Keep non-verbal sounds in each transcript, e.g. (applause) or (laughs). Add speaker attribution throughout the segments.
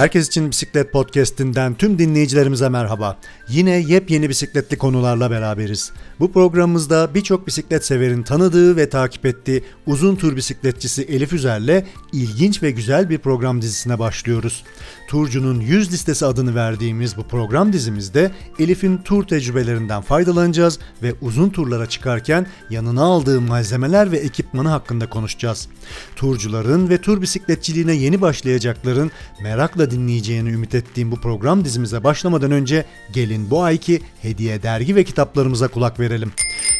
Speaker 1: Herkes için Bisiklet Podcast'inden tüm dinleyicilerimize merhaba. Yine yepyeni bisikletli konularla beraberiz. Bu programımızda birçok bisiklet severin tanıdığı ve takip ettiği uzun tur bisikletçisi Elif Üzer'le ilginç ve güzel bir program dizisine başlıyoruz. Turcu'nun 100 listesi adını verdiğimiz bu program dizimizde Elif'in tur tecrübelerinden faydalanacağız ve uzun turlara çıkarken yanına aldığı malzemeler ve ekipmanı hakkında konuşacağız. Turcuların ve tur bisikletçiliğine yeni başlayacakların merakla dinleyeceğini ümit ettiğim bu program dizimize başlamadan önce gelin bu ayki hediye dergi ve kitaplarımıza kulak verelim.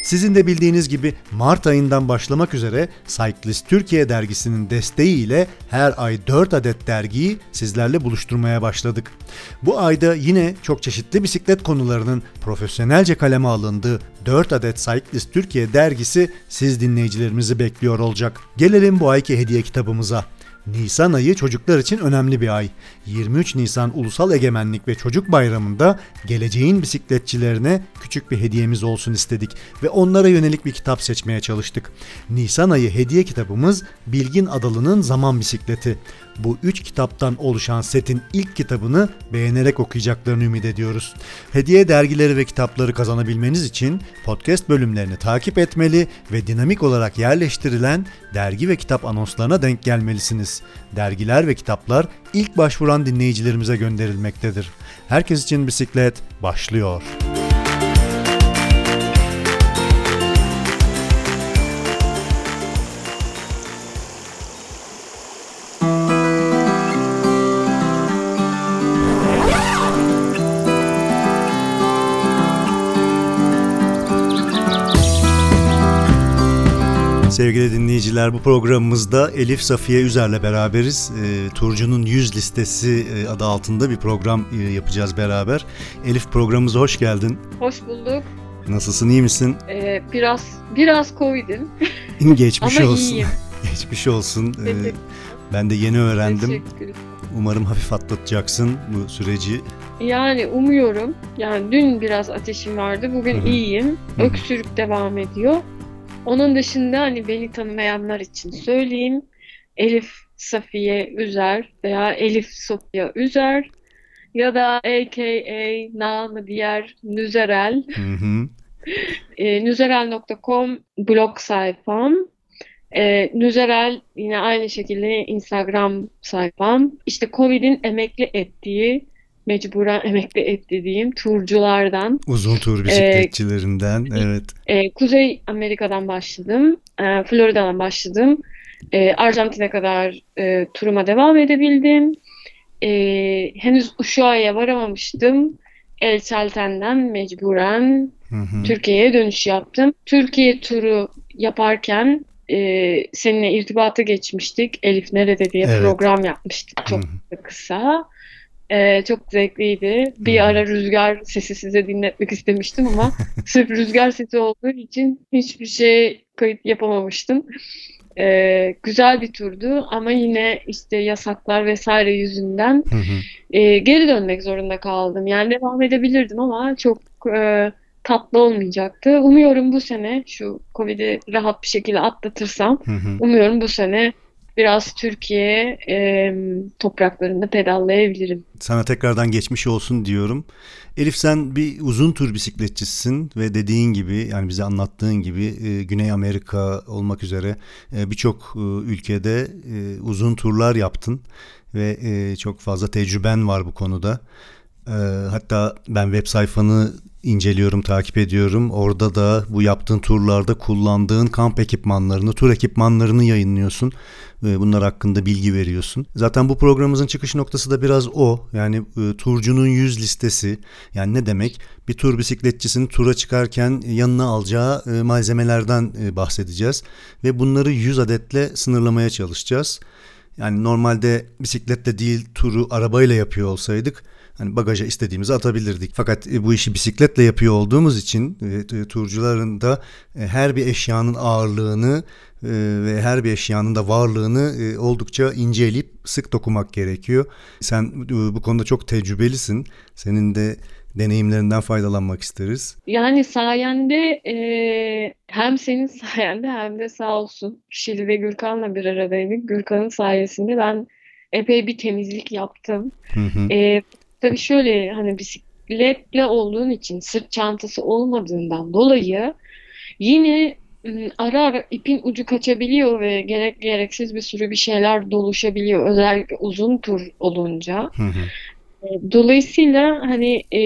Speaker 1: Sizin de bildiğiniz gibi Mart ayından başlamak üzere Cyclist Türkiye dergisinin desteğiyle her ay 4 adet dergiyi sizlerle buluşturmaya başladık. Bu ayda yine çok çeşitli bisiklet konularının profesyonelce kaleme alındığı 4 adet Cyclist Türkiye dergisi siz dinleyicilerimizi bekliyor olacak. Gelelim bu ayki hediye kitabımıza. Nisan ayı çocuklar için önemli bir ay. 23 Nisan Ulusal Egemenlik ve Çocuk Bayramı'nda geleceğin bisikletçilerine küçük bir hediyemiz olsun istedik ve onlara yönelik bir kitap seçmeye çalıştık. Nisan ayı hediye kitabımız Bilgin Adalı'nın Zaman Bisikleti. Bu üç kitaptan oluşan setin ilk kitabını beğenerek okuyacaklarını ümit ediyoruz. Hediye dergileri ve kitapları kazanabilmeniz için podcast bölümlerini takip etmeli ve dinamik olarak yerleştirilen dergi ve kitap anonslarına denk gelmelisiniz. Dergiler ve kitaplar ilk başvuran dinleyicilerimize gönderilmektedir. Herkes için bisiklet başlıyor. Sevgili dinleyiciler bu programımızda Elif Safiye Üzer'le beraberiz. E, Turcu'nun 100 listesi e, adı altında bir program e, yapacağız beraber. Elif programımıza hoş geldin.
Speaker 2: Hoş bulduk.
Speaker 1: Nasılsın iyi misin?
Speaker 2: Ee, biraz biraz Covid'im.
Speaker 1: Geçmiş
Speaker 2: Ama
Speaker 1: olsun.
Speaker 2: iyiyim. (laughs)
Speaker 1: Geçmiş olsun. Ee, ben de yeni öğrendim. Umarım hafif atlatacaksın bu süreci.
Speaker 2: Yani umuyorum. Yani dün biraz ateşim vardı. Bugün
Speaker 1: Hı hı.
Speaker 2: iyiyim.
Speaker 1: Hı hı.
Speaker 2: Öksürük devam ediyor. Onun dışında hani beni tanımayanlar için söyleyeyim. Elif Safiye Üzer veya Elif Sofya Üzer ya da AKA namı diğer Nüzerel.
Speaker 1: Hı hı. (laughs)
Speaker 2: E, Nüzerel.com blog sayfam. E, Nüzerel yine aynı şekilde Instagram sayfam. İşte Covid'in emekli ettiği, mecburen emekli ettiğim turculardan.
Speaker 1: Uzun tur bisikletçilerinden. evet.
Speaker 2: E, Kuzey Amerika'dan başladım. E, Florida'dan başladım. E, Arjantin'e kadar e, turuma devam edebildim. E, henüz Ushuaia'ya varamamıştım. El Chalten'den mecburen. Türkiye'ye dönüş yaptım. Türkiye turu yaparken e, seninle irtibata geçmiştik. Elif nerede diye
Speaker 1: Evet.
Speaker 2: program yapmıştık çok
Speaker 1: Hı hı.
Speaker 2: kısa. E, çok zevkliydi. Bir ara rüzgar sesi size dinletmek istemiştim ama (laughs) sırf rüzgar sesi olduğu için hiçbir şey kayıt yapamamıştım. E, güzel bir turdu ama yine işte yasaklar vesaire yüzünden
Speaker 1: Hı hı.
Speaker 2: e, geri dönmek zorunda kaldım. Yani devam edebilirdim ama çok e, tatlı olmayacaktı. Umuyorum bu sene şu Covid'i rahat bir şekilde atlatırsam,
Speaker 1: hı.
Speaker 2: umuyorum bu sene biraz Türkiye e, topraklarında pedallayabilirim.
Speaker 1: Sana tekrardan geçmiş olsun diyorum. Elif sen bir uzun tur bisikletçisisin ve dediğin gibi yani bize anlattığın gibi e, Güney Amerika olmak üzere e, birçok e, ülkede e, uzun turlar yaptın ve e, çok fazla tecrüben var bu konuda. Hatta ben web sayfanı inceliyorum, takip ediyorum. Orada da bu yaptığın turlarda kullandığın kamp ekipmanlarını, tur ekipmanlarını yayınlıyorsun ve bunlar hakkında bilgi veriyorsun. Zaten bu programımızın çıkış noktası da biraz o. Yani e, turcunun yüz listesi. Yani ne demek? Bir tur bisikletçisinin tura çıkarken yanına alacağı e, malzemelerden e, bahsedeceğiz ve bunları 100 adetle sınırlamaya çalışacağız. Yani normalde bisikletle değil turu arabayla yapıyor olsaydık hani bagaja istediğimizi atabilirdik. Fakat e, bu işi bisikletle yapıyor olduğumuz için e, e, turcuların da e, her bir eşyanın ağırlığını e, ve her bir eşyanın da varlığını e, oldukça inceleyip sık dokumak gerekiyor. Sen e, bu konuda çok tecrübelisin. Senin de deneyimlerinden faydalanmak isteriz.
Speaker 2: Yani sayende e, hem senin (laughs) sayende hem de sağ olsun Şili ve Gürkan'la bir aradaydık. Gürkan'ın sayesinde ben epey bir temizlik yaptım.
Speaker 1: Hı hı.
Speaker 2: Ee, tabii şöyle hani bisikletle olduğun için sırt çantası olmadığından dolayı yine ım, ara ara ipin ucu kaçabiliyor ve gerek gereksiz bir sürü bir şeyler doluşabiliyor. Özellikle uzun tur olunca.
Speaker 1: Hı hı.
Speaker 2: Dolayısıyla hani e,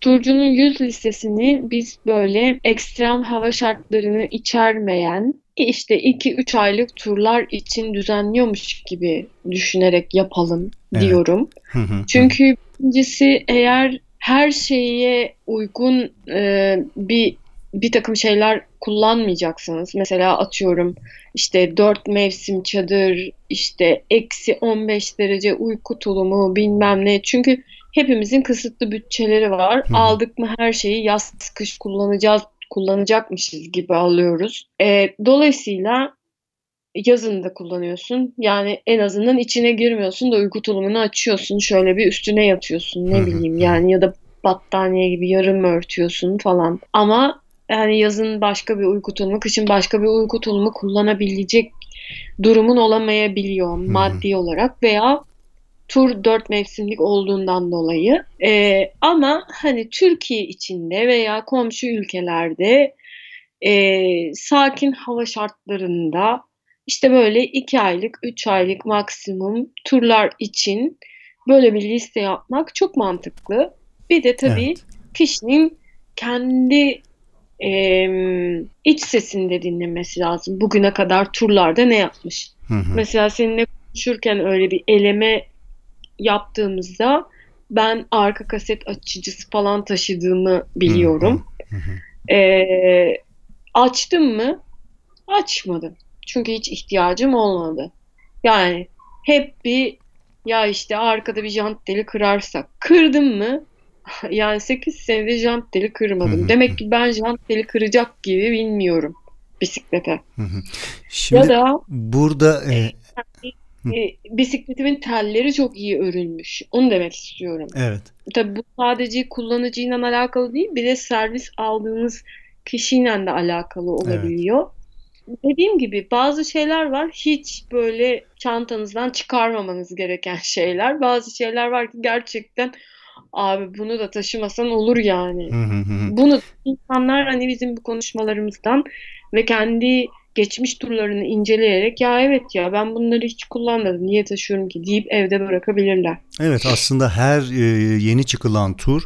Speaker 2: turcunun yüz listesini biz böyle ekstrem hava şartlarını içermeyen işte 2-3 aylık turlar için düzenliyormuş gibi düşünerek yapalım
Speaker 1: Evet.
Speaker 2: diyorum.
Speaker 1: Hı hı.
Speaker 2: Çünkü birincisi eğer her şeye uygun e, bir bir takım şeyler kullanmayacaksınız. Mesela atıyorum işte dört mevsim çadır, işte eksi 15 derece uyku tulumu bilmem ne. Çünkü hepimizin kısıtlı bütçeleri var.
Speaker 1: Hı.
Speaker 2: Aldık mı her şeyi yaz kış kullanacağız kullanacakmışız gibi alıyoruz. E, dolayısıyla yazın da kullanıyorsun. Yani en azından içine girmiyorsun da uyku tulumunu açıyorsun. Şöyle bir üstüne yatıyorsun ne bileyim yani ya da battaniye gibi yarım örtüyorsun falan. Ama yani yazın başka bir uyku tulumu, kışın başka bir uyku tulumu kullanabilecek durumun olamayabiliyor maddi olarak veya tur dört mevsimlik olduğundan dolayı. Ee, ama hani Türkiye içinde veya komşu ülkelerde e, sakin hava şartlarında işte böyle 2 aylık, 3 aylık maksimum turlar için böyle bir liste yapmak çok mantıklı. Bir de tabii
Speaker 1: Evet.
Speaker 2: kişinin kendi em, iç sesini de dinlemesi lazım. Bugüne kadar turlarda ne yapmış?
Speaker 1: Hı hı.
Speaker 2: Mesela seninle konuşurken öyle bir eleme yaptığımızda ben arka kaset açıcısı falan taşıdığımı biliyorum. Ee, açtım mı? Açmadım. Çünkü hiç ihtiyacım olmadı. Yani hep bir ya işte arkada bir jant deli kırarsak. Kırdım mı? (laughs) Yani 8 senede jant deli kırmadım. Demek ki ben jant deli kıracak gibi bilmiyorum bisiklete.
Speaker 1: Hı.
Speaker 2: Ya
Speaker 1: Şimdi
Speaker 2: da
Speaker 1: burada e.
Speaker 2: e, bisikletimin telleri çok iyi örülmüş. Onu demek istiyorum.
Speaker 1: evet.
Speaker 2: Tabii bu sadece kullanıcıyla alakalı değil, bir de servis aldığınız kişiyle de alakalı olabiliyor. Dediğim gibi bazı şeyler var hiç böyle çantanızdan çıkarmamanız gereken şeyler. Bazı şeyler var ki gerçekten abi bunu da taşımasan olur yani.
Speaker 1: Hı hı hı hı.
Speaker 2: Bunu insanlar hani bizim bu konuşmalarımızdan ve kendi geçmiş turlarını inceleyerek ya evet ya ben bunları hiç kullanmadım niye taşıyorum ki deyip evde bırakabilirler.
Speaker 1: Evet aslında her e, yeni çıkılan tur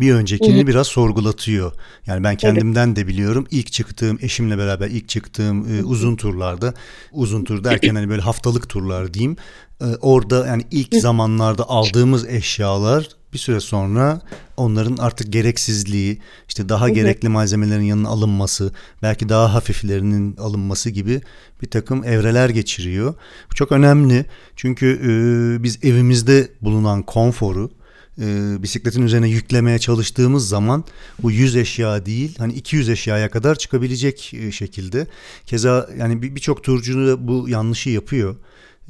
Speaker 1: bir öncekini biraz sorgulatıyor. Yani ben
Speaker 2: Evet.
Speaker 1: kendimden de biliyorum. İlk çıktığım eşimle beraber ilk çıktığım e, uzun turlarda uzun tur derken hani böyle haftalık turlar diyeyim. E, orada yani ilk zamanlarda aldığımız eşyalar bir süre sonra onların artık gereksizliği, işte daha gerekli malzemelerin yanına alınması, belki daha hafiflerinin alınması gibi bir takım evreler geçiriyor. Bu çok önemli çünkü e, biz evimizde bulunan konforu e, bisikletin üzerine yüklemeye çalıştığımız zaman bu 100 eşya değil hani 200 eşyaya kadar çıkabilecek e, şekilde. Keza yani bir- birçok turcu da bu yanlışı yapıyor.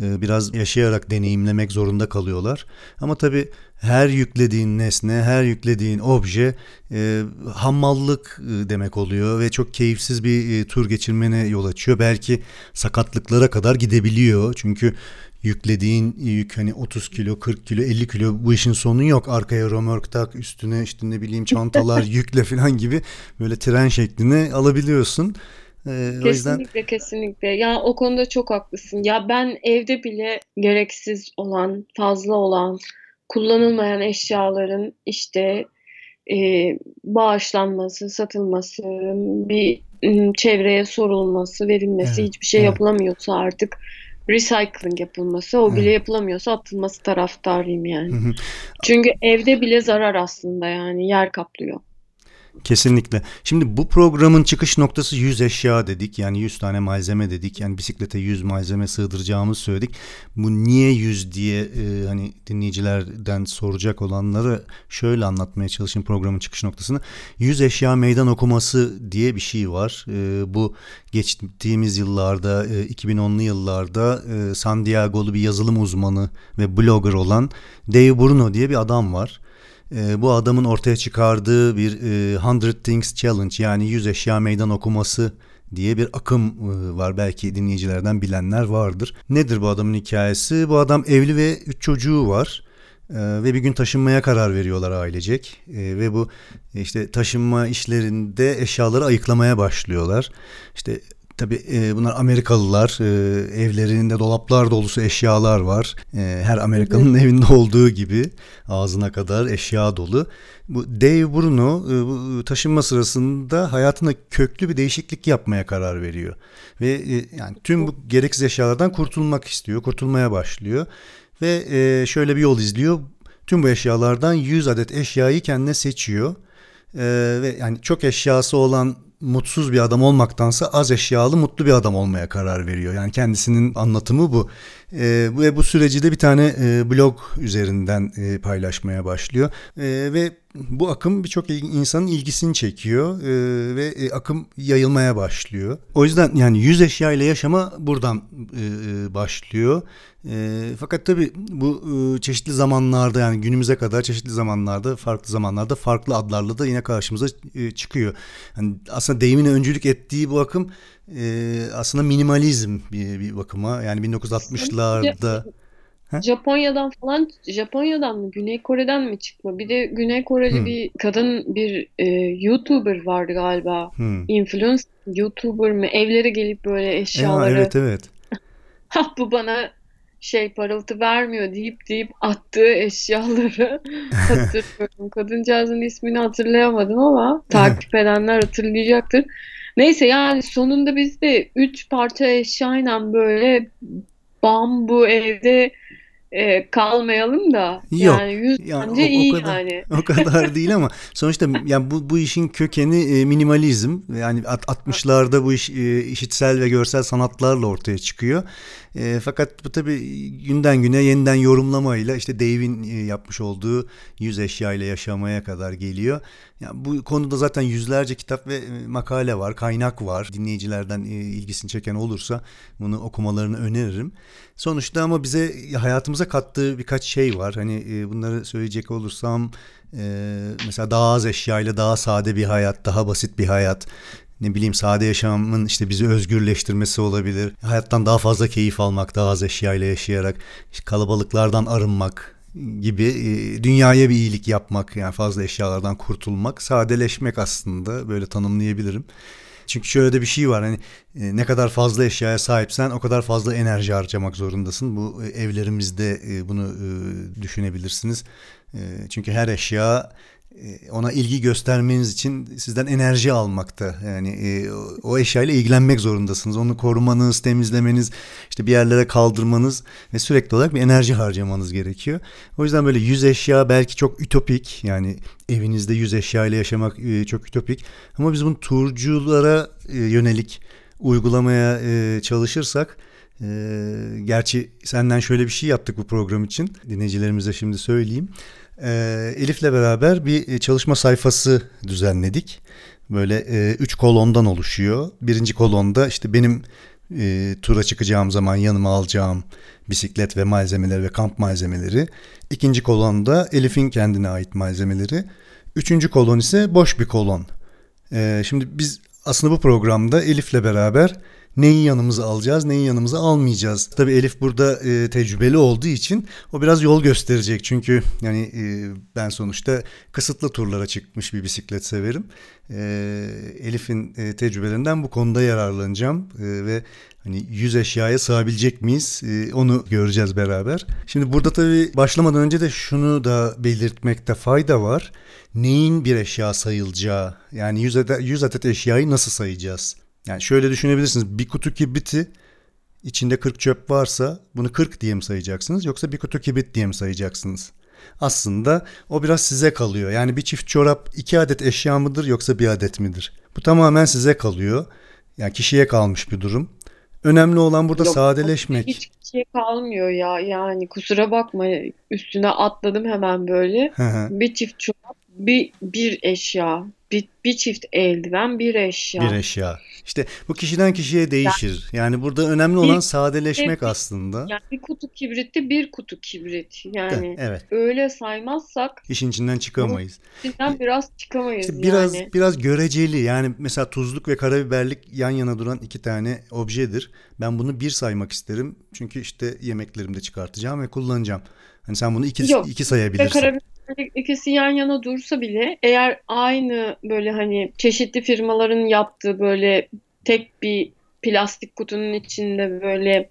Speaker 1: E, Biraz yaşayarak deneyimlemek zorunda kalıyorlar. Ama tabii her yüklediğin nesne, her yüklediğin obje e, hamallık e, demek oluyor ve çok keyifsiz bir e, tur geçirmene yol açıyor. Belki sakatlıklara kadar gidebiliyor. Çünkü yüklediğin yük hani 30 kilo, 40 kilo, 50 kilo bu işin sonu yok. Arkaya römork tak, üstüne işte ne bileyim çantalar (laughs) yükle falan gibi böyle tren şeklini alabiliyorsun. E, o yüzden
Speaker 2: Kesinlikle kesinlikle. Ya o konuda çok haklısın. Ya ben evde bile gereksiz olan, fazla olan, kullanılmayan eşyaların işte e, bağışlanması, satılması, bir çevreye sorulması, verilmesi,
Speaker 1: evet,
Speaker 2: hiçbir şey
Speaker 1: evet,
Speaker 2: yapılamıyorsa artık recycling yapılması, o bile
Speaker 1: evet.
Speaker 2: yapılamıyorsa atılması taraftarıyım yani. Çünkü evde bile zarar aslında yani yer kaplıyor.
Speaker 1: Kesinlikle. Şimdi bu programın çıkış noktası 100 eşya dedik. Yani 100 tane malzeme dedik. Yani bisiklete 100 malzeme sığdıracağımızı söyledik. Bu niye 100 diye e, hani dinleyicilerden soracak olanları şöyle anlatmaya çalışayım programın çıkış noktasını. 100 eşya meydan okuması diye bir şey var. E, bu geçtiğimiz yıllarda e, 2010'lu yıllarda e, San Diego'lu bir yazılım uzmanı ve blogger olan Dave Bruno diye bir adam var. E, bu adamın ortaya çıkardığı bir e, 100 Things Challenge yani 100 eşya meydan okuması diye bir akım e, var. Belki dinleyicilerden bilenler vardır. Nedir bu adamın hikayesi? Bu adam evli ve üç çocuğu var. Ee, ve bir gün taşınmaya karar veriyorlar ailecek ee, ve bu işte taşınma işlerinde eşyaları ayıklamaya başlıyorlar. İşte Tabii e, bunlar Amerikalılar. E, evlerinde dolaplar dolusu eşyalar var. E, her Amerikanın evinde olduğu gibi ağzına kadar eşya dolu. Bu Dave Bruno e, bu taşınma sırasında hayatında köklü bir değişiklik yapmaya karar veriyor. Ve e, yani tüm bu gereksiz eşyalardan kurtulmak istiyor. Kurtulmaya başlıyor. Ve e, şöyle bir yol izliyor. Tüm bu eşyalardan 100 adet eşyayı kendine seçiyor. E, ve yani çok eşyası olan mutsuz bir adam olmaktansa az eşyalı mutlu bir adam olmaya karar veriyor. Yani kendisinin anlatımı bu. E, ve bu süreci de bir tane e, blog üzerinden e, paylaşmaya başlıyor. E, ve bu akım birçok insanın ilgisini çekiyor e, ve e, akım yayılmaya başlıyor. O yüzden yani yüz eşya ile yaşama buradan e, başlıyor. E, fakat tabii bu e, çeşitli zamanlarda yani günümüze kadar çeşitli zamanlarda farklı zamanlarda farklı adlarla da yine karşımıza e, çıkıyor. Yani aslında deyimin öncülük ettiği bu akım e, aslında minimalizm bir, bir bakıma yani 1960'larda
Speaker 2: Japonya'dan falan Japonya'dan mı Güney Kore'den mi çıkma? Bir de Güney Koreli
Speaker 1: Hmm.
Speaker 2: bir kadın bir e, YouTuber vardı galiba.
Speaker 1: Hmm.
Speaker 2: Influencer YouTuber mı? Evlere gelip böyle
Speaker 1: Ya,
Speaker 2: eşyaları
Speaker 1: evet evet.
Speaker 2: ha (laughs) bu bana şey parıltı vermiyor deyip deyip attığı eşyaları (laughs) hatırlıyorum. Kadıncağızın ismini hatırlayamadım ama takip (laughs) edenler hatırlayacaktır. Neyse yani sonunda biz de üç parça eşyayla böyle bambu evde e, kalmayalım da
Speaker 1: Yok,
Speaker 2: yani yüz
Speaker 1: yani
Speaker 2: bence
Speaker 1: o- o
Speaker 2: iyi
Speaker 1: kadar-
Speaker 2: yani. (laughs)
Speaker 1: O kadar değil ama sonuçta yani bu bu işin kökeni e, minimalizm. Yani at- 60'larda bu iş e, işitsel ve görsel sanatlarla ortaya çıkıyor. E, fakat bu tabii günden güne yeniden yorumlamayla işte Dave'in e, yapmış olduğu yüz eşya ile yaşamaya kadar geliyor. Yani bu konuda zaten yüzlerce kitap ve e, makale var, kaynak var. Dinleyicilerden e, ilgisini çeken olursa bunu okumalarını öneririm. Sonuçta ama bize hayatımıza kattığı birkaç şey var. Hani e, bunları söyleyecek olursam e, mesela daha az eşyayla daha sade bir hayat, daha basit bir hayat. Ne bileyim sade yaşamın işte bizi özgürleştirmesi olabilir. Hayattan daha fazla keyif almak, daha az eşyayla yaşayarak, işte kalabalıklardan arınmak gibi e, dünyaya bir iyilik yapmak yani fazla eşyalardan kurtulmak, sadeleşmek aslında böyle tanımlayabilirim. Çünkü şöyle de bir şey var hani e, ne kadar fazla eşyaya sahipsen o kadar fazla enerji harcamak zorundasın. Bu e, evlerimizde bunu düşünebilirsiniz. Çünkü her eşya ona ilgi göstermeniz için sizden enerji almakta. Yani e, o- o eşyayla ilgilenmek zorundasınız. Onu korumanız, temizlemeniz, işte bir yerlere kaldırmanız ve sürekli olarak bir enerji harcamanız gerekiyor. O yüzden böyle yüz eşya belki çok ütopik. Yani evinizde yüz eşya ile yaşamak e, çok ütopik. Ama biz bunu turculara e, yönelik uygulamaya e, çalışırsak e, gerçi senden şöyle bir şey yaptık bu program için. Dinleyicilerimize şimdi söyleyeyim. E, Elif'le beraber bir e, çalışma sayfası düzenledik. Böyle e, üç kolondan oluşuyor. Birinci kolonda işte benim e, tura çıkacağım zaman yanıma alacağım bisiklet ve malzemeler ve kamp malzemeleri. İkinci kolonda Elif'in kendine ait malzemeleri. Üçüncü kolon ise boş bir kolon. Ee, şimdi biz aslında bu programda Elif'le beraber neyi yanımıza alacağız, neyi yanımıza almayacağız. Tabii Elif burada e, tecrübeli olduğu için o biraz yol gösterecek. Çünkü yani e, ben sonuçta kısıtlı turlara çıkmış bir bisiklet severim. E, Elif'in e, tecrübelerinden bu konuda yararlanacağım E, ve hani 100 eşyaya sığabilecek miyiz E, onu göreceğiz beraber. Şimdi burada tabii başlamadan önce de şunu da belirtmekte fayda var. Neyin bir eşya sayılacağı yani 100 adet, 100 adet eşyayı nasıl sayacağız? Yani şöyle düşünebilirsiniz bir kutu kibriti içinde 40 çöp varsa bunu 40 diye mi sayacaksınız yoksa bir kutu kibrit diye mi sayacaksınız? Aslında o biraz size kalıyor. Yani bir çift çorap iki adet eşya mıdır yoksa bir adet midir? Bu tamamen size kalıyor. Yani kişiye kalmış bir durum. Önemli olan burada
Speaker 2: Yok,
Speaker 1: sadeleşmek.
Speaker 2: Hiç kişiye kalmıyor ya yani kusura bakma üstüne atladım hemen böyle.
Speaker 1: Hı hı.
Speaker 2: Bir çift çorap bir bir eşya, bir, bir çift eldiven, bir eşya.
Speaker 1: Bir eşya. İşte bu kişiden kişiye değişir. Yani burada önemli olan
Speaker 2: Bir-
Speaker 1: sadeleşmek
Speaker 2: bir-
Speaker 1: aslında.
Speaker 2: Yani bir kutu kibritte bir kutu kibrit. Yani
Speaker 1: Evet.
Speaker 2: öyle saymazsak
Speaker 1: İşin içinden çıkamayız.
Speaker 2: içinden biraz çıkamayız
Speaker 1: İşte biraz
Speaker 2: yani.
Speaker 1: biraz göreceli. Yani mesela tuzluk ve karabiberlik yan yana duran iki tane objedir. Ben bunu bir saymak isterim. Çünkü işte yemeklerimde çıkartacağım ve kullanacağım. Hani sen bunu iki,
Speaker 2: Yok.
Speaker 1: iki sayabilirsin.
Speaker 2: karabiberlik ikisi yan yana dursa bile eğer aynı böyle hani çeşitli firmaların yaptığı böyle tek bir plastik kutunun içinde böyle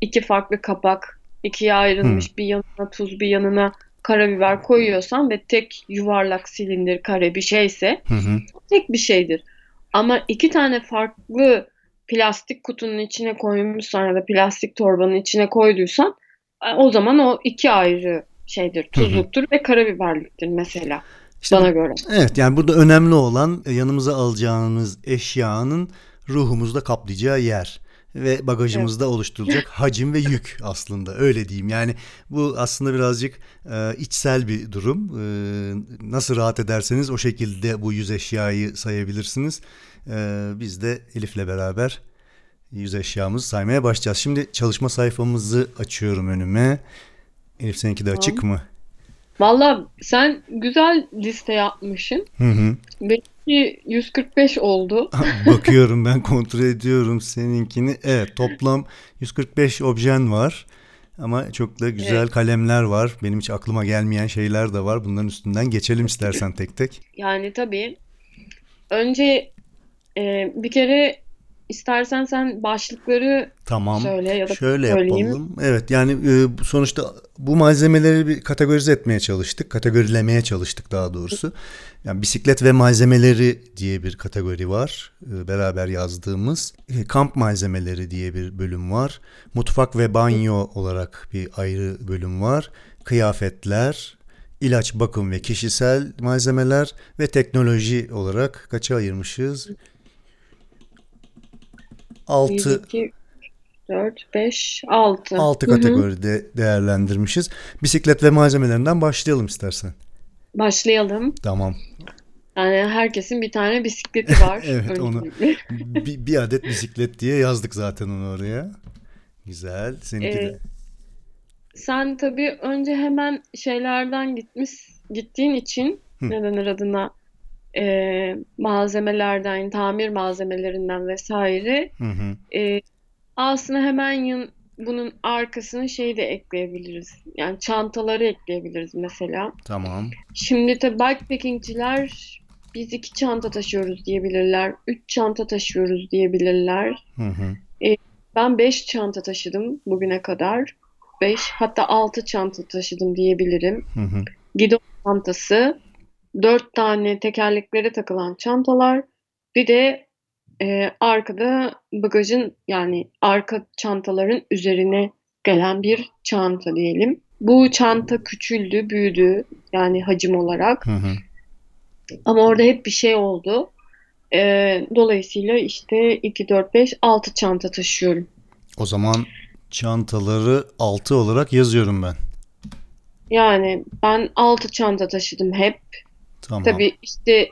Speaker 2: iki farklı kapak, ikiye ayrılmış bir yanına tuz bir yanına karabiber koyuyorsan ve tek yuvarlak silindir kare bir şeyse
Speaker 1: Hı hı.
Speaker 2: tek bir şeydir. Ama iki tane farklı plastik kutunun içine koymuşsan ya da plastik torbanın içine koyduysan e, o zaman o iki ayrı şeydir. Tuzluktur ve karabiberliktir mesela
Speaker 1: İşte
Speaker 2: bana göre.
Speaker 1: Evet yani burada önemli olan e, yanımıza alacağımız eşyanın ruhumuzda kaplayacağı yer ve bagajımızda oluşturulacak (laughs) hacim ve yük aslında öyle diyeyim. Yani bu aslında birazcık e, içsel bir durum. E, nasıl rahat ederseniz o şekilde bu yüz eşyayı sayabilirsiniz. E, biz de Elif'le beraber yüz eşyamızı saymaya başlayacağız. Şimdi çalışma sayfamızı açıyorum önüme. Elif seninki de açık mı?
Speaker 2: Valla sen güzel liste yapmışsın.
Speaker 1: Hı hı.
Speaker 2: Benimki 145 oldu. (laughs)
Speaker 1: Bakıyorum ben kontrol ediyorum seninkini. Evet toplam 145 objen var. Ama çok da güzel
Speaker 2: Evet.
Speaker 1: kalemler var. Benim hiç aklıma gelmeyen şeyler de var. Bunların üstünden geçelim istersen tek tek.
Speaker 2: Yani tabii önce e, bir kere istersen sen başlıkları
Speaker 1: Tamam.
Speaker 2: söyle ya da
Speaker 1: Şöyle
Speaker 2: söyleyeyim.
Speaker 1: yapalım. Evet yani e, sonuçta bu malzemeleri bir kategorize etmeye çalıştık. Kategorilemeye çalıştık daha doğrusu. Yani bisiklet ve malzemeleri diye bir kategori var. e, Beraber yazdığımız. E, Kamp malzemeleri diye bir bölüm var. Mutfak ve banyo olarak bir ayrı bölüm var. Kıyafetler, ilaç, bakım ve kişisel malzemeler ve teknoloji olarak kaça ayırmışız? 6
Speaker 2: 1, 2, 4, 5, 6.
Speaker 1: 6 kategoride değerlendirmişiz. Bisiklet ve malzemelerinden başlayalım istersen.
Speaker 2: Başlayalım.
Speaker 1: Tamam.
Speaker 2: Yani herkesin bir tane bisikleti var. (laughs)
Speaker 1: Evet, onu-. Bir, bir adet bisiklet diye yazdık zaten onu oraya. Güzel. Seninki
Speaker 2: Ee,
Speaker 1: de.
Speaker 2: Sen tabii önce hemen şeylerden gitmiş gittiğin için
Speaker 1: Hı.
Speaker 2: ne denir adına e, malzemelerden, tamir malzemelerinden vesaire
Speaker 1: Hı hı.
Speaker 2: e, aslında hemen yan, bunun arkasına şey de ekleyebiliriz. Yani çantaları ekleyebiliriz mesela.
Speaker 1: Tamam.
Speaker 2: Şimdi tabii bikepackingciler biz iki çanta taşıyoruz diyebilirler. Üç çanta taşıyoruz diyebilirler.
Speaker 1: Hı hı.
Speaker 2: Ben beş çanta taşıdım bugüne kadar. Beş hatta altı çanta taşıdım diyebilirim.
Speaker 1: Hı hı.
Speaker 2: Gidon çantası, dört tane tekerleklere takılan çantalar, bir de e, arkada bagajın yani arka çantaların üzerine gelen bir çanta diyelim. Bu çanta küçüldü, büyüdü yani hacim olarak.
Speaker 1: Hı hı.
Speaker 2: Ama orada hep bir şey oldu. E, dolayısıyla işte 2, 4, 5, 6 çanta taşıyorum.
Speaker 1: O zaman çantaları 6 olarak yazıyorum ben.
Speaker 2: Yani ben 6 çanta taşıdım hep.
Speaker 1: Tamam.
Speaker 2: Tabii işte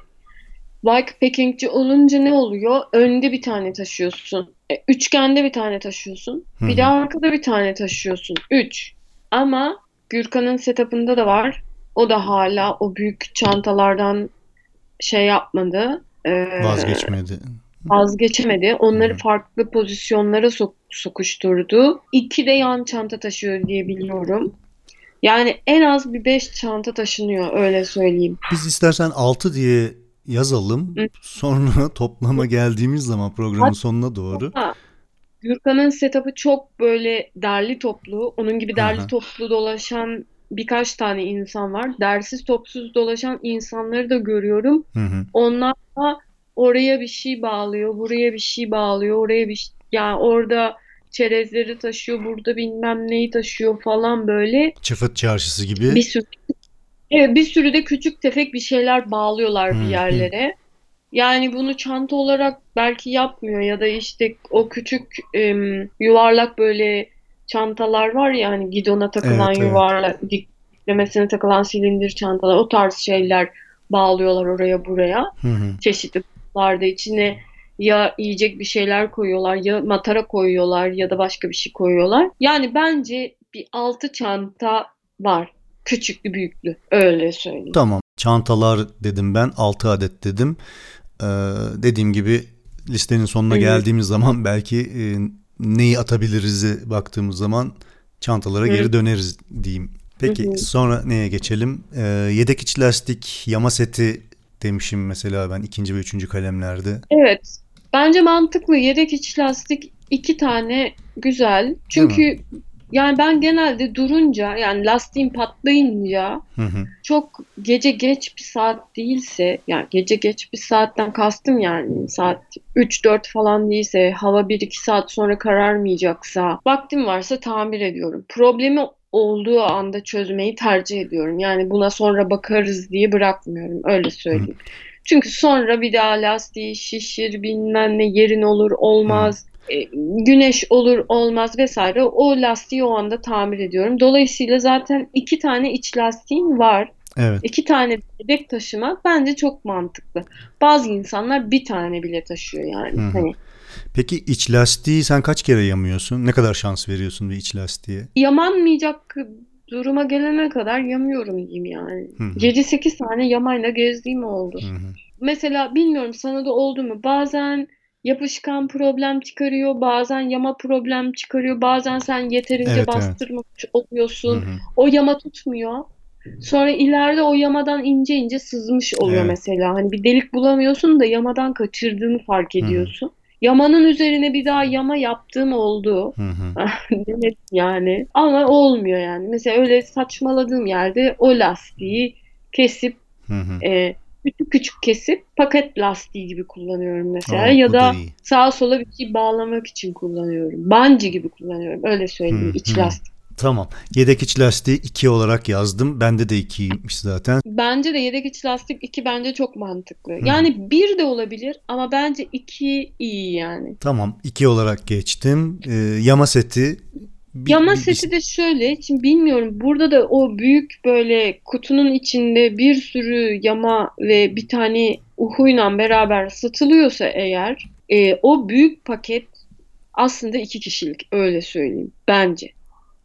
Speaker 2: bikepackingci olunca ne oluyor? Önde bir tane taşıyorsun. E, üçgende bir tane taşıyorsun.
Speaker 1: Hı
Speaker 2: Bir de arkada bir tane taşıyorsun. Üç. Ama Gürkan'ın setup'ında da var. O da hala o büyük çantalardan şey yapmadı. Ee,
Speaker 1: Vazgeçmedi.
Speaker 2: vazgeçemedi. Onları
Speaker 1: Hı.
Speaker 2: farklı pozisyonlara sok- sokuşturdu. İki de yan çanta taşıyor diye biliyorum. Yani en az bir beş çanta taşınıyor öyle söyleyeyim.
Speaker 1: Biz istersen 6 diye yazalım. Sonra (laughs) toplama geldiğimiz zaman programın sonuna doğru.
Speaker 2: Gürkan'ın setup'ı çok böyle derli toplu. Onun gibi derli
Speaker 1: hı.
Speaker 2: toplu dolaşan birkaç tane insan var. Dersiz topsuz dolaşan insanları da görüyorum.
Speaker 1: Hı hı.
Speaker 2: Onlar da oraya bir şey bağlıyor, buraya bir şey bağlıyor, oraya bir şey... Yani orada çerezleri taşıyor, burada bilmem neyi taşıyor falan böyle.
Speaker 1: Çıfıt çarşısı gibi.
Speaker 2: Bir sürü Evet, bir sürü de küçük tefek bir şeyler bağlıyorlar
Speaker 1: Hı
Speaker 2: bir yerlere. Yani bunu çanta olarak belki yapmıyor ya da işte o küçük em, yuvarlak böyle çantalar var ya hani gidona takılan
Speaker 1: Evet, evet.
Speaker 2: yuvarlak diklemesine takılan silindir çantalar o tarz şeyler bağlıyorlar oraya buraya.
Speaker 1: Hı hı.
Speaker 2: Çeşitli kutularda içine ya yiyecek bir şeyler koyuyorlar ya matara koyuyorlar ya da başka bir şey koyuyorlar. Yani bence bir altı çanta var. Küçüklü büyüklü öyle söyleyeyim.
Speaker 1: Tamam. Çantalar dedim ben. 6 adet dedim. Ee, dediğim gibi listenin sonuna
Speaker 2: hı.
Speaker 1: geldiğimiz zaman belki e, neyi atabiliriz'e baktığımız zaman çantalara
Speaker 2: Hı.
Speaker 1: geri döneriz diyeyim. Peki
Speaker 2: Hı hı.
Speaker 1: sonra neye geçelim? Ee, yedek iç lastik yama seti demişim mesela ben ikinci ve üçüncü kalemlerde.
Speaker 2: Evet. Bence mantıklı. Yedek iç lastik iki tane güzel. Çünkü yani ben genelde durunca yani lastiğim patlayınca
Speaker 1: Hı hı.
Speaker 2: çok gece geç bir saat değilse yani gece geç bir saatten kastım yani saat 3-4 falan değilse hava 1-2 saat sonra kararmayacaksa vaktim varsa tamir ediyorum. Problemi olduğu anda çözmeyi tercih ediyorum. Yani buna sonra bakarız diye bırakmıyorum öyle söyleyeyim. Çünkü sonra bir daha lastiği şişir bilmem ne yerin olur olmaz. e, Güneş olur olmaz vesaire o lastiği o anda tamir ediyorum. Dolayısıyla zaten iki tane iç lastiğim var.
Speaker 1: Evet.
Speaker 2: İki tane yedek taşımak bence çok mantıklı. Bazı insanlar bir tane bile taşıyor yani.
Speaker 1: Hı.
Speaker 2: Hani
Speaker 1: Peki iç lastiği sen kaç kere yamıyorsun? Ne kadar şans veriyorsun bir iç lastiğe?
Speaker 2: yamanmayacak duruma gelene kadar yamıyorum diyeyim yani.
Speaker 1: Hı hı.
Speaker 2: 7-8 tane yamayla gezdiğim oldu.
Speaker 1: Hı hı.
Speaker 2: Mesela bilmiyorum sana da oldu mu? Bazen yapışkan problem çıkarıyor, bazen yama problem çıkarıyor, bazen sen yeterince
Speaker 1: Evet, evet.
Speaker 2: bastırmamış oluyorsun.
Speaker 1: Hı hı.
Speaker 2: O yama tutmuyor. Sonra ileride o yamadan ince ince sızmış oluyor
Speaker 1: Evet.
Speaker 2: mesela. Hani bir delik bulamıyorsun da yamadan kaçırdığını fark
Speaker 1: hı.
Speaker 2: ediyorsun. Yamanın üzerine bir daha yama yaptığım oldu.
Speaker 1: Hı hı. (laughs)
Speaker 2: Yani. Ama olmuyor yani. Mesela öyle saçmaladığım yerde o lastiği kesip
Speaker 1: Hı hı.
Speaker 2: e, küçük küçük kesip paket lastiği gibi kullanıyorum mesela.
Speaker 1: Aa,
Speaker 2: ya da sağa sola bir şey bağlamak için kullanıyorum. Bungee gibi kullanıyorum. Öyle söyleyeyim.
Speaker 1: Hı,
Speaker 2: iç
Speaker 1: hı.
Speaker 2: lastik.
Speaker 1: Tamam. Yedek iç lastiği 2 olarak yazdım. Bende de 2'ymiş zaten.
Speaker 2: Bence de yedek iç lastik 2 bence çok mantıklı.
Speaker 1: Hı.
Speaker 2: Yani 1 de olabilir ama bence 2 iyi yani.
Speaker 1: Tamam. 2 olarak geçtim. Ee, yama seti. Bir-
Speaker 2: Yama
Speaker 1: bir-
Speaker 2: seti de şöyle, şimdi bilmiyorum burada da o büyük böyle kutunun içinde bir sürü yama ve bir tane uhuyla beraber satılıyorsa eğer e, o büyük paket aslında iki kişilik öyle söyleyeyim bence.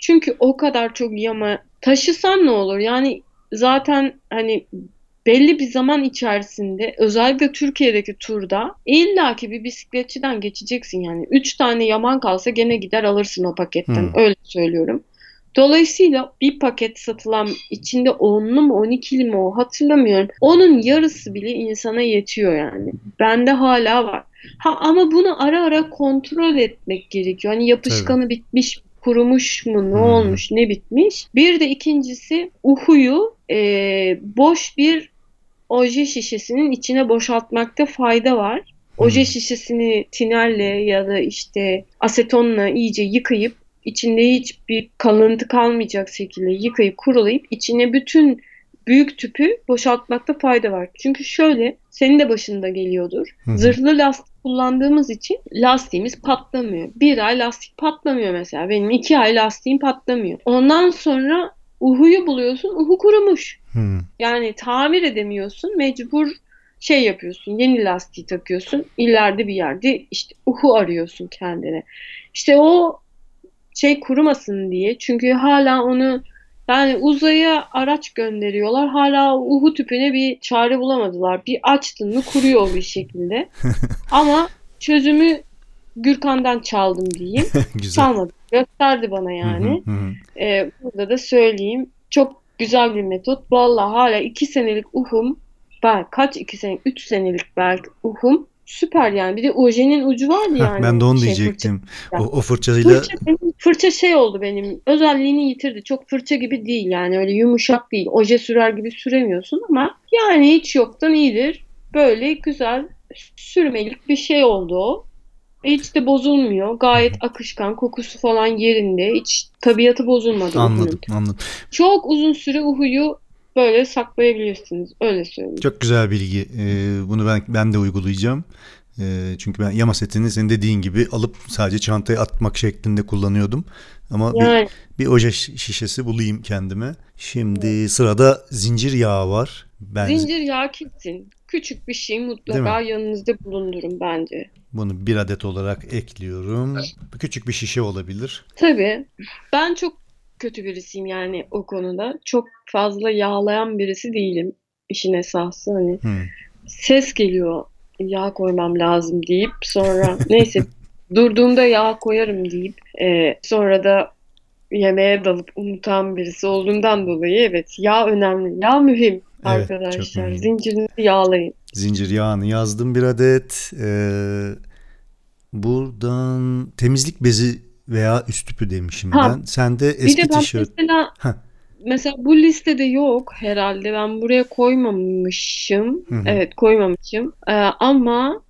Speaker 2: Çünkü o kadar çok yama taşısan ne olur? Yani zaten hani belli bir zaman içerisinde özellikle Türkiye'deki turda illaki bir bisikletçiden geçeceksin yani. Üç tane yaman kalsa gene gider alırsın o paketten.
Speaker 1: Hmm.
Speaker 2: Öyle söylüyorum. Dolayısıyla bir paket satılan içinde 10'lu mu 12'li mi o hatırlamıyorum. Onun yarısı bile insana yetiyor yani. Bende hala var. Ha ama bunu ara ara kontrol etmek gerekiyor. Hani yapışkanı bitmiş, kurumuş mu, ne
Speaker 1: Hmm.
Speaker 2: olmuş, ne bitmiş. Bir de ikincisi uhuyu e, boş bir oje şişesinin içine boşaltmakta fayda var. Oje
Speaker 1: Hmm.
Speaker 2: şişesini tinerle ya da işte asetonla iyice yıkayıp içinde hiçbir kalıntı kalmayacak şekilde yıkayıp kurulayıp içine bütün büyük tüpü boşaltmakta fayda var. Çünkü şöyle senin de başında geliyordur.
Speaker 1: Hı hı.
Speaker 2: Zırhlı lastik kullandığımız için lastiğimiz patlamıyor. Bir ay lastik patlamıyor mesela. Benim iki ay lastiğim patlamıyor. Ondan sonra uhuyu buluyorsun. Uhu kurumuş.
Speaker 1: Hı.
Speaker 2: Yani tamir edemiyorsun. Mecbur şey yapıyorsun. Yeni lastiği takıyorsun. İleride bir yerde işte uhu arıyorsun kendine. İşte o şey kurumasın diye. Çünkü hala onu yani uzaya araç gönderiyorlar. Hala uhu tüpüne bir çare bulamadılar. Bir açtın mı kuruyor bir şekilde. (laughs) Ama çözümü Gürkan'dan çaldım diyeyim. (laughs) Çalmadı. Gösterdi bana
Speaker 1: hı,
Speaker 2: yani.
Speaker 1: hı hı.
Speaker 2: Ee, burada da söyleyeyim. Çok güzel bir metot. Vallahi hala iki senelik uhum. Ben kaç iki senelik? Üç senelik belki uhum. Süper yani. Bir de ojenin ucu vardı
Speaker 1: Heh,
Speaker 2: yani.
Speaker 1: ben de onu
Speaker 2: Şey,
Speaker 1: diyecektim.
Speaker 2: fırça.
Speaker 1: O, o fırçayla
Speaker 2: Fırça, benim- fırça şey oldu benim. Özelliğini yitirdi. Çok fırça gibi değil yani. Öyle yumuşak değil. Oje sürer gibi süremiyorsun ama yani hiç yoktan iyidir. Böyle güzel sürmelik bir şey oldu o. Hiç de bozulmuyor. Gayet akışkan. Kokusu falan yerinde. Hiç tabiatı bozulmadı.
Speaker 1: anladım, anladım.
Speaker 2: Çok uzun süre uhuyu böyle saklayabilirsiniz. Öyle söyleyeyim.
Speaker 1: Çok güzel bilgi. Ee, bunu ben ben de uygulayacağım. Ee, çünkü ben yama setini senin dediğin gibi alıp sadece çantaya atmak şeklinde kullanıyordum. Ama bir,
Speaker 2: Yani
Speaker 1: bir oje şi- şişesi bulayım kendime. Şimdi sırada zincir yağı var. Ben
Speaker 2: zincir yağı kesin. Küçük bir şey mutlaka yanınızda bulundurun bence.
Speaker 1: bunu bir adet olarak ekliyorum. Küçük bir şişe olabilir.
Speaker 2: Tabii. Ben çok kötü birisiyim yani o konuda. Çok fazla yağlayan birisi değilim. İşin esası hani
Speaker 1: Hmm.
Speaker 2: ses geliyor yağ koymam lazım deyip sonra neyse durduğumda yağ koyarım deyip e, sonra da yemeğe dalıp unutan birisi olduğundan dolayı evet yağ önemli. Yağ mühim
Speaker 1: Evet,
Speaker 2: arkadaşlar. Zincirinizi yağlayın.
Speaker 1: Zincir yağını yazdım bir adet. Ee, buradan temizlik bezi veya üst tüpü demişim
Speaker 2: Ha,
Speaker 1: ben. Eski
Speaker 2: de ben
Speaker 1: tişört.
Speaker 2: mesela
Speaker 1: Heh.
Speaker 2: mesela bu listede yok herhalde. Ben buraya koymamışım.
Speaker 1: Hı hı.
Speaker 2: Evet koymamışım. Ee, ama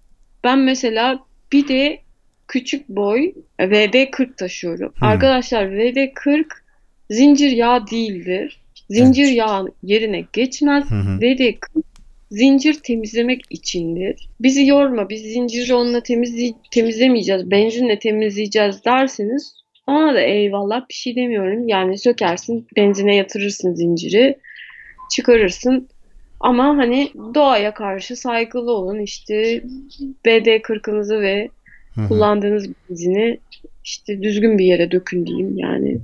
Speaker 2: ben mesela bir de küçük boy VD40 taşıyorum.
Speaker 1: Hı.
Speaker 2: Arkadaşlar VD40 zincir yağ değildir. Zincir
Speaker 1: Evet.
Speaker 2: yağ yerine geçmez.
Speaker 1: Hı hı.
Speaker 2: VD40 zincir temizlemek içindir. Bizi yorma, biz zinciri onunla temizley- temizlemeyeceğiz, benzinle temizleyeceğiz derseniz ona da eyvallah bir şey demiyorum. Yani sökersin, benzine yatırırsın zinciri, çıkarırsın. Ama hani doğaya karşı saygılı olun. İşte BD40'ınızı ve
Speaker 1: Hı hı.
Speaker 2: kullandığınız benzini işte düzgün bir yere dökün diyeyim yani.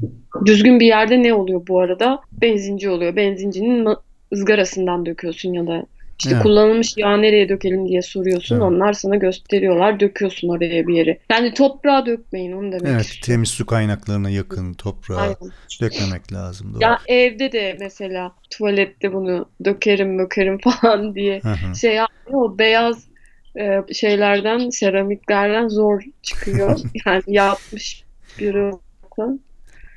Speaker 2: Düzgün bir yerde ne oluyor bu arada? Benzinci oluyor. Benzincinin ızgarasından döküyorsun ya da işte
Speaker 1: Evet.
Speaker 2: kullanılmış yağ nereye dökelim diye soruyorsun.
Speaker 1: Evet.
Speaker 2: Onlar sana gösteriyorlar. Döküyorsun oraya bir yere. Yani toprağa dökmeyin onu demek
Speaker 1: Evet,
Speaker 2: istiyorum.
Speaker 1: temiz su kaynaklarına yakın toprağa
Speaker 2: Aynen.
Speaker 1: dökmemek lazım. Doğru.
Speaker 2: Ya evde de mesela tuvalette bunu dökerim mökerim (laughs) falan diye
Speaker 1: Hı hı.
Speaker 2: şey yapmıyor. O beyaz e, şeylerden, seramiklerden zor çıkıyor. (laughs) Yani yapmış biri olsa.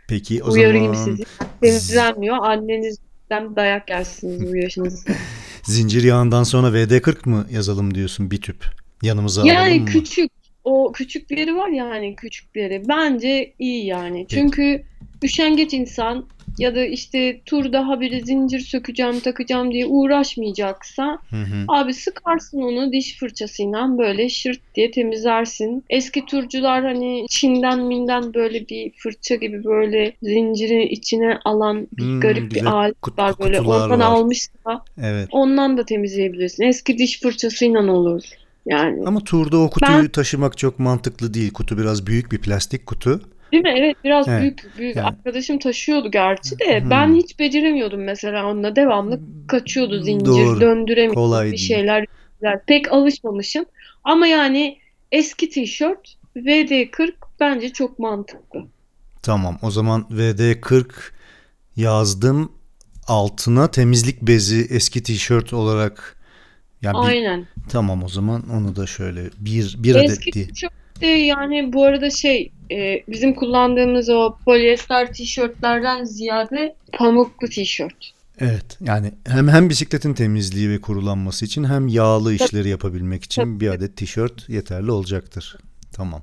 Speaker 1: Peki o
Speaker 2: Uyarayım
Speaker 1: zaman
Speaker 2: sizi. Temizlenmiyor. Annenizden dayak yersiniz bu yaşınızda. (laughs)
Speaker 1: zincir yağından sonra VD40 mı yazalım diyorsun bir tüp? Yanımıza alalım
Speaker 2: Yani
Speaker 1: mı?
Speaker 2: küçük o küçükleri var ya hani küçükleri bence iyi yani. Çünkü üşengeç insan ya da işte turda habire zincir sökeceğim takacağım diye uğraşmayacaksa
Speaker 1: Hı hı.
Speaker 2: Abi sıkarsın onu diş fırçasıyla böyle şırt diye temizlersin. Eski turcular hani Çin'den minden böyle bir fırça gibi böyle zinciri içine alan bir
Speaker 1: Hmm,
Speaker 2: garip bir alet
Speaker 1: kut-
Speaker 2: var böyle. Ondan
Speaker 1: var.
Speaker 2: almışsa
Speaker 1: Evet.
Speaker 2: ondan da temizleyebilirsin. Eski diş fırçasıyla olur. Yani.
Speaker 1: Ama turda o kutuyu
Speaker 2: Ben-
Speaker 1: taşımak çok mantıklı değil. Kutu biraz büyük bir plastik kutu.
Speaker 2: Değil mi? Evet biraz
Speaker 1: Evet.
Speaker 2: büyük büyük.
Speaker 1: Yani-
Speaker 2: Arkadaşım taşıyordu gerçi de
Speaker 1: Hmm.
Speaker 2: ben hiç beceremiyordum mesela onunla. Devamlı kaçıyordu zincir,
Speaker 1: Doğru.
Speaker 2: döndüremiyordum
Speaker 1: Kolay
Speaker 2: bir şeyler. Pek alışmamışım. Ama yani eski tişört VD40 bence çok mantıklı.
Speaker 1: Tamam. O zaman VD40 yazdım. Altına temizlik bezi eski tişört olarak ya bir-
Speaker 2: Aynen.
Speaker 1: tamam o zaman onu da şöyle bir bir adet
Speaker 2: Eski
Speaker 1: diye.
Speaker 2: tişört de yani bu arada şey e, bizim kullandığımız o polyester tişörtlerden ziyade pamuklu tişört.
Speaker 1: Evet. Yani hem hem bisikletin temizliği ve kurulanması için hem yağlı işleri yapabilmek için bir adet tişört yeterli olacaktır. Tamam.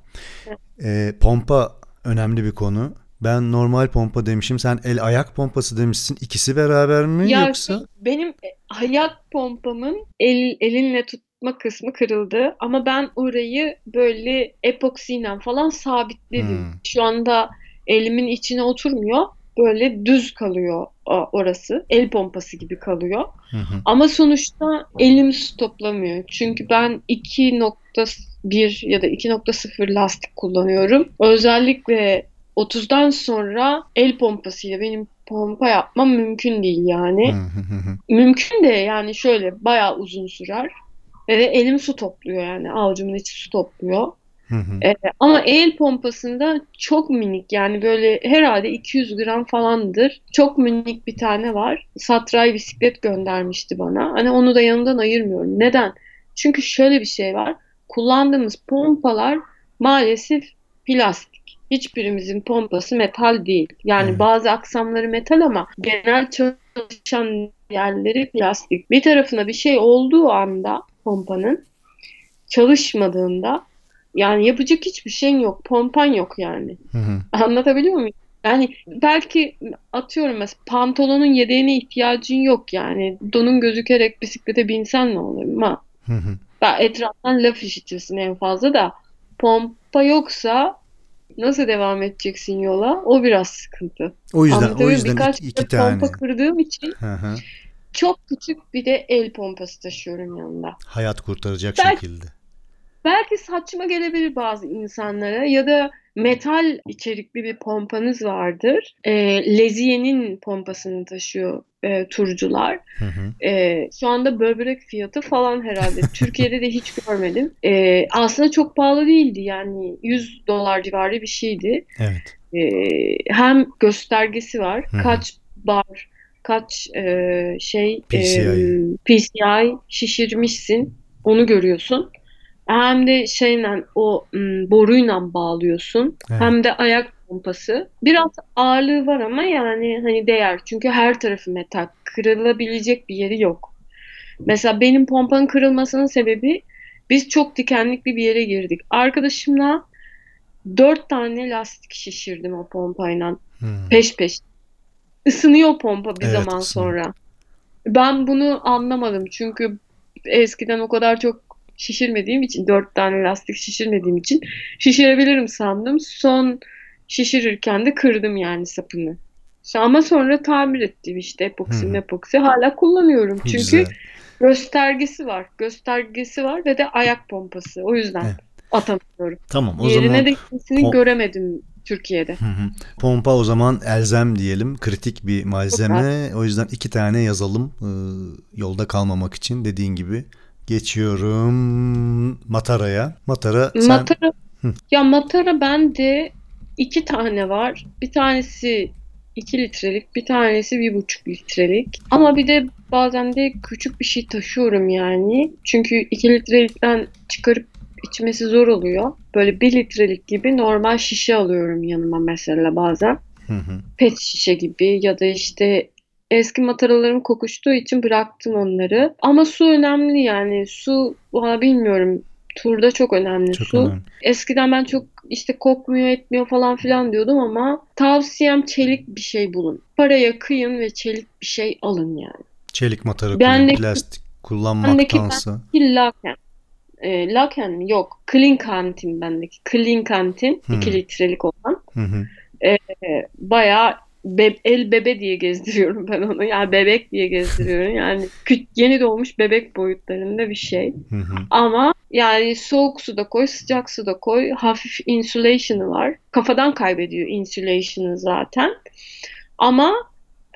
Speaker 1: Ee, pompa önemli bir konu. Ben normal pompa demişim. Sen el ayak pompası demişsin. İkisi beraber mi
Speaker 2: Ya
Speaker 1: yoksa?
Speaker 2: şey, benim ayak pompamın el, elinle tutma kısmı kırıldı ama ben orayı böyle epoksiyle falan sabitledim.
Speaker 1: Hmm.
Speaker 2: Şu anda elimin içine oturmuyor. Böyle düz kalıyor orası. El pompası gibi kalıyor.
Speaker 1: Hı hı.
Speaker 2: Ama sonuçta elim su toplamıyor. Çünkü ben 2.1 ya da 2.0 lastik kullanıyorum. Özellikle 30'dan sonra el pompasıyla benim pompa yapmam mümkün değil yani.
Speaker 1: Hı hı hı hı.
Speaker 2: Mümkün de yani şöyle bayağı uzun sürer. Ve elim su topluyor yani avucumun içi su topluyor.
Speaker 1: Hı hı.
Speaker 2: Ee, ama el pompasında çok minik yani böyle herhalde 200 gram falandır. Çok minik bir tane var. Satray bisiklet göndermişti bana. Hani onu da yanımdan ayırmıyorum. Neden? Çünkü şöyle bir şey var. Kullandığımız pompalar maalesef plastik. Hiçbirimizin pompası metal değil. Yani
Speaker 1: Evet.
Speaker 2: bazı aksamları metal ama genel çalışan yerleri plastik. Bir tarafına bir şey olduğu anda pompanın çalışmadığında yani yapacak hiçbir şeyin yok. Pompan yok yani.
Speaker 1: Hı hı.
Speaker 2: Anlatabiliyor muyum? Yani belki atıyorum mesela pantolonun yedeğine ihtiyacın yok yani. Donun gözükerek bisiklete binsen ne olur ama
Speaker 1: Hı hı.
Speaker 2: Ya etraftan laf işitirsin en fazla da pompa yoksa nasıl devam edeceksin yola? O biraz sıkıntı.
Speaker 1: O yüzden o yüzden iki, iki tane.
Speaker 2: pompa kırdığım için
Speaker 1: Hı hı.
Speaker 2: Çok küçük bir de el pompası taşıyorum yanında.
Speaker 1: Hayat kurtaracak
Speaker 2: Belki-
Speaker 1: şekilde.
Speaker 2: Belki saçma gelebilir bazı insanlara ya da metal içerikli bir pompanız vardır. E, Leziye'nin pompasını taşıyor e, turcular.
Speaker 1: Hı hı.
Speaker 2: E, şu anda böbrek fiyatı falan herhalde. (laughs) Türkiye'de de hiç görmedim. E, aslında çok pahalı değildi yani 100 dolar civarı bir şeydi.
Speaker 1: Evet.
Speaker 2: E, hem göstergesi var.
Speaker 1: Hı hı.
Speaker 2: Kaç bar, kaç e, şey e,
Speaker 1: PCI.
Speaker 2: PCI şişirmişsin. Onu görüyorsun. Hem de şeyle o m, boruyla bağlıyorsun.
Speaker 1: Evet.
Speaker 2: Hem de ayak pompası. Biraz ağırlığı var ama yani hani değer. Çünkü her tarafı metal. Kırılabilecek bir yeri yok. Mesela benim pompanın kırılmasının sebebi biz çok dikenlikli bir yere girdik. Arkadaşımla dört tane lastik şişirdim o pompayla.
Speaker 1: Hı.
Speaker 2: Peş peş. Isınıyor pompa bir
Speaker 1: Evet,
Speaker 2: zaman
Speaker 1: ısınıyor.
Speaker 2: sonra. Ben bunu anlamadım çünkü eskiden o kadar çok şişirmediğim için, dört tane lastik şişirmediğim için şişirebilirim sandım. Son şişirirken de kırdım yani sapını. Ama sonra tamir ettim işte epoksi
Speaker 1: hı.
Speaker 2: mepoksi. Hala kullanıyorum çünkü
Speaker 1: Güzel.
Speaker 2: göstergesi var. Göstergesi var ve de ayak pompası. O yüzden
Speaker 1: Evet.
Speaker 2: atamıyorum.
Speaker 1: Tamam o
Speaker 2: Diğerine
Speaker 1: zaman
Speaker 2: de gitmesini
Speaker 1: po-
Speaker 2: göremedim Türkiye'de.
Speaker 1: Hı hı. Pompa o zaman elzem diyelim. Kritik bir malzeme. O yüzden iki tane yazalım. Ee, yolda kalmamak için dediğin gibi. Geçiyorum Matara'ya. Matara sen
Speaker 2: Matara,
Speaker 1: Hı.
Speaker 2: ya Matara bende iki tane var. Bir tanesi 2 litrelik, bir tanesi bir buçuk litrelik. Ama bir de bazen de küçük bir şey taşıyorum yani. Çünkü 2 litrelikten çıkarıp içmesi zor oluyor. Böyle 1 litrelik gibi normal şişe alıyorum yanıma mesela bazen.
Speaker 1: Hı hı.
Speaker 2: Pet şişe gibi ya da işte eski mataralarım kokuştuğu için bıraktım onları. Ama su önemli yani. Su valla bilmiyorum. Turda çok önemli
Speaker 1: çok
Speaker 2: su.
Speaker 1: önemli.
Speaker 2: Eskiden ben çok işte kokmuyor etmiyor falan filan diyordum ama tavsiyem çelik bir şey bulun. Paraya kıyın ve çelik bir şey alın yani.
Speaker 1: Çelik matara
Speaker 2: Bendeki-
Speaker 1: kullan, plastik kullanmaktansa.
Speaker 2: Bir Laken. E, Laken mi? Yok. Clean Kantin bendeki. Clean Kantin.
Speaker 1: Hmm.
Speaker 2: 2 litrelik olan.
Speaker 1: Hı hı.
Speaker 2: E, bayağı be- el bebe diye gezdiriyorum ben onu. Yani bebek diye gezdiriyorum. (laughs) Yani kü- yeni doğmuş bebek boyutlarında bir şey.
Speaker 1: Hı hı.
Speaker 2: Ama yani soğuk suda koy, sıcak suda koy. Hafif insulation'ı var. Kafadan kaybediyor insulation'ı zaten. Ama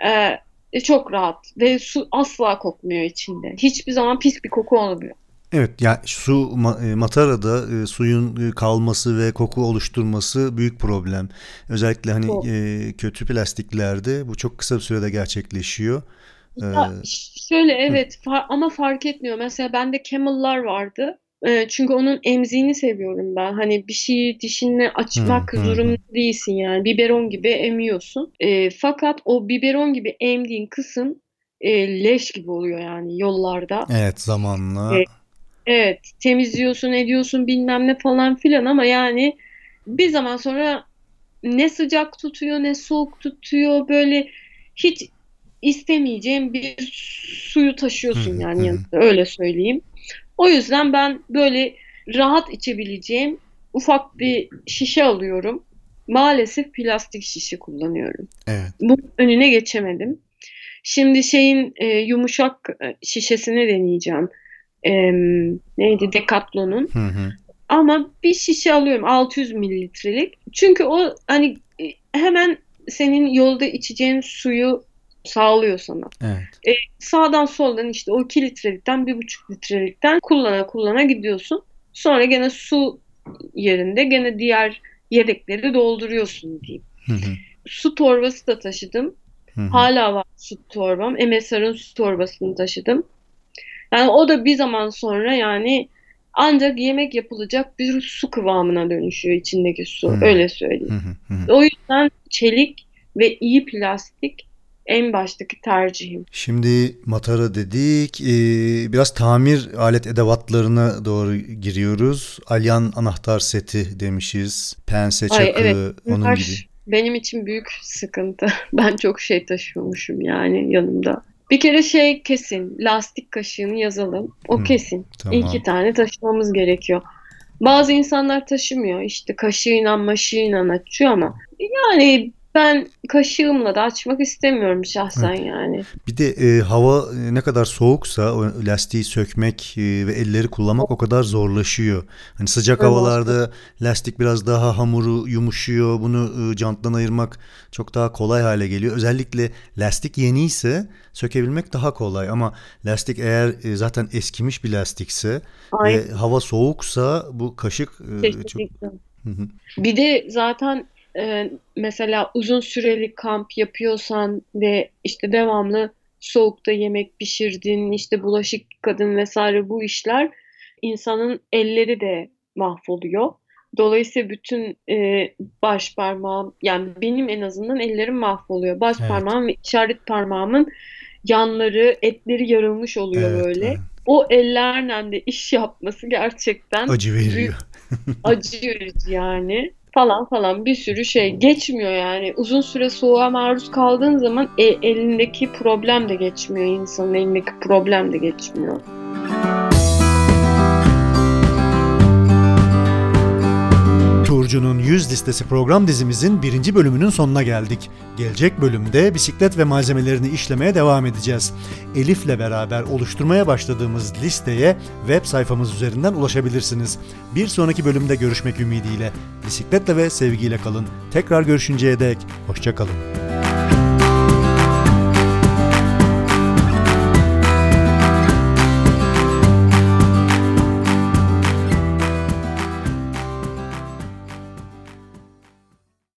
Speaker 2: e, e, çok rahat ve su asla kokmuyor içinde. Hiçbir zaman pis bir koku olmuyor.
Speaker 1: Evet ya su e, matarada e, suyun e, kalması ve koku oluşturması büyük problem. Özellikle hani e, kötü plastiklerde bu çok kısa bir sürede gerçekleşiyor. Ee,
Speaker 2: Ya, ş- şöyle evet fa- ama fark etmiyor. Mesela bende Camel'lar vardı. E, çünkü onun emziğini seviyorum ben. Hani bir şeyi dişinle açmak zorunda değilsin yani. Biberon gibi emiyorsun. E, fakat o biberon gibi emdiğin kısım e, leş gibi oluyor yani yollarda.
Speaker 1: evet zamanla
Speaker 2: Evet. Evet, temizliyorsun, ediyorsun bilmem ne falan filan ama yani bir zaman sonra ne sıcak tutuyor ne soğuk tutuyor böyle hiç istemeyeceğim bir suyu taşıyorsun
Speaker 1: Hı,
Speaker 2: yani
Speaker 1: hı.
Speaker 2: yanında öyle söyleyeyim. O yüzden ben böyle rahat içebileceğim ufak bir şişe alıyorum. Maalesef plastik şişe kullanıyorum.
Speaker 1: evet.
Speaker 2: Bu önüne geçemedim. Şimdi şeyin e, yumuşak e, şişesini deneyeceğim. E, neydi? Decathlon'un.
Speaker 1: Hı hı.
Speaker 2: Ama bir şişe alıyorum 600 mililitrelik. Çünkü o hani e, hemen senin yolda içeceğin suyu sağlıyor sana.
Speaker 1: Evet.
Speaker 2: Sağdan soldan işte o 2 litrelikten 1,5 litrelikten kullana kullana gidiyorsun. Sonra gene su yerinde gene diğer yedekleri dolduruyorsun diyeyim.
Speaker 1: Hı hı.
Speaker 2: Su torbası da taşıdım.
Speaker 1: Hı hı.
Speaker 2: Hala var su torbam. MSR'ın su torbasını taşıdım. Yani o da bir zaman sonra yani ancak yemek yapılacak bir su kıvamına dönüşüyor içindeki su.
Speaker 1: Hmm.
Speaker 2: Öyle söyleyeyim.
Speaker 1: Hı hı. Hı hı.
Speaker 2: O yüzden çelik ve iyi plastik en baştaki tercihim.
Speaker 1: Şimdi matara dedik. Ee, biraz tamir alet edevatlarına doğru giriyoruz. Alyan anahtar seti demişiz. Pense,
Speaker 2: Ay,
Speaker 1: çakı,
Speaker 2: evet.
Speaker 1: onun gibi.
Speaker 2: benim için büyük sıkıntı. (laughs) Ben çok şey taşıyormuşum yani yanımda. Bir kere şey kesin, lastik kaşığını yazalım. O
Speaker 1: Hı,
Speaker 2: kesin.
Speaker 1: tamam.
Speaker 2: İki tane taşımamız gerekiyor. Bazı insanlar taşımıyor. İşte kaşığıyla maşığıyla açıyor ama yani ben kaşığımla da açmak istemiyorum şahsen yani.
Speaker 1: Bir de e, hava e, ne kadar soğuksa o lastiği sökmek e, ve elleri kullanmak o kadar zorlaşıyor. Hani sıcak
Speaker 2: Evet.
Speaker 1: havalarda lastik biraz daha hamuru yumuşuyor. Bunu e, janttan ayırmak çok daha kolay hale geliyor. Özellikle lastik yeniyse sökebilmek daha kolay ama lastik eğer e, zaten eskimiş bir lastikse
Speaker 2: Ay,
Speaker 1: ve hava soğuksa bu kaşık e, çok
Speaker 2: kesinlikle. Bir de zaten e, mesela uzun süreli kamp yapıyorsan ve işte devamlı soğukta yemek pişirdin, işte bulaşık yıkadın vesaire bu işler insanın elleri de mahvoluyor. Dolayısıyla bütün e, baş parmağım yani benim en azından ellerim mahvoluyor. Baş
Speaker 1: Evet.
Speaker 2: parmağım ve işaret parmağımın yanları, etleri yarılmış oluyor
Speaker 1: Evet,
Speaker 2: böyle.
Speaker 1: evet.
Speaker 2: O ellerle de iş yapması gerçekten
Speaker 1: acı
Speaker 2: büyük
Speaker 1: veriyor.
Speaker 2: acı verici yani falan falan bir sürü şey. Geçmiyor yani. Uzun süre soğuğa maruz kaldığın zaman e, elindeki problem de geçmiyor. İnsanın elindeki problem de geçmiyor.
Speaker 1: Turcu'nun 100 listesi program dizimizin birinci bölümünün sonuna geldik. Gelecek bölümde bisiklet ve malzemelerini işlemeye devam edeceğiz. Elif'le beraber oluşturmaya başladığımız listeye web sayfamız üzerinden ulaşabilirsiniz. Bir sonraki bölümde görüşmek ümidiyle. Bisikletle ve sevgiyle kalın. Tekrar görüşünceye dek hoşçakalın.